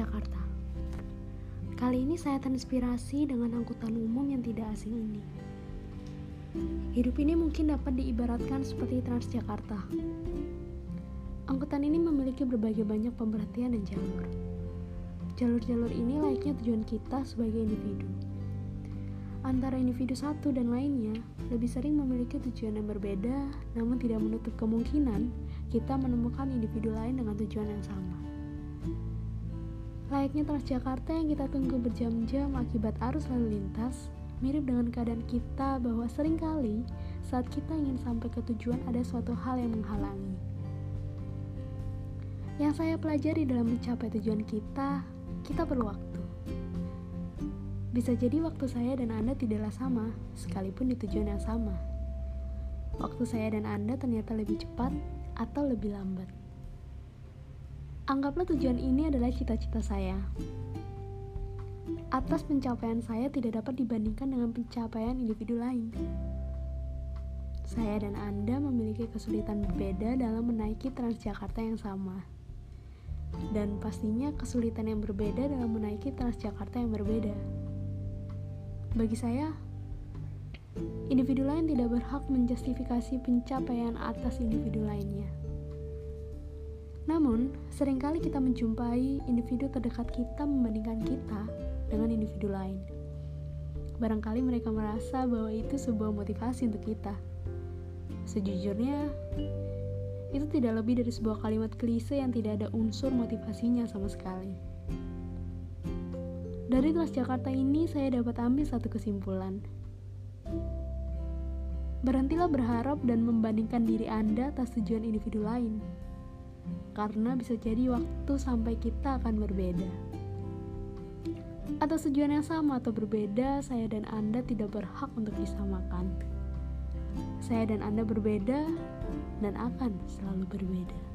Transjakarta. Kali ini saya terinspirasi dengan angkutan umum yang tidak asing ini. Hidup ini mungkin dapat diibaratkan seperti Transjakarta. Angkutan ini memiliki berbagai banyak pemberhentian dan jalur. Jalur-jalur ini layaknya tujuan kita sebagai individu. Antara individu satu dan lainnya, lebih sering memiliki tujuan yang berbeda, namun tidak menutup kemungkinan kita menemukan individu lain dengan tujuan yang sama. Layaknya Transjakarta yang kita tunggu berjam-jam akibat arus lalu lintas, mirip dengan keadaan kita bahwa sering kali saat kita ingin sampai ke tujuan ada suatu hal yang menghalangi. Yang saya pelajari dalam mencapai tujuan kita, kita perlu waktu. Bisa jadi waktu saya dan Anda tidaklah sama, sekalipun di tujuan yang sama. Waktu saya dan Anda ternyata lebih cepat atau lebih lambat. Anggaplah tujuan ini adalah cita-cita saya. Atas pencapaian saya tidak dapat dibandingkan dengan pencapaian individu lain. Saya dan Anda memiliki kesulitan berbeda dalam menaiki Transjakarta yang sama. Dan pastinya kesulitan yang berbeda dalam menaiki Transjakarta yang berbeda. Bagi saya, individu lain tidak berhak menjustifikasi pencapaian atas individu lainnya. Namun, sering kali kita menjumpai individu terdekat kita membandingkan kita dengan individu lain. Barangkali mereka merasa bahwa itu sebuah motivasi untuk kita. Sejujurnya, itu tidak lebih dari sebuah kalimat klise yang tidak ada unsur motivasinya sama sekali. Dari Transjakarta ini, saya dapat ambil satu kesimpulan. Berhentilah berharap dan membandingkan diri Anda atas tujuan individu lain karena bisa jadi waktu sampai kita akan berbeda. Atas tujuan yang sama atau berbeda, saya dan Anda tidak berhak untuk disamakan. Saya dan Anda berbeda dan akan selalu berbeda.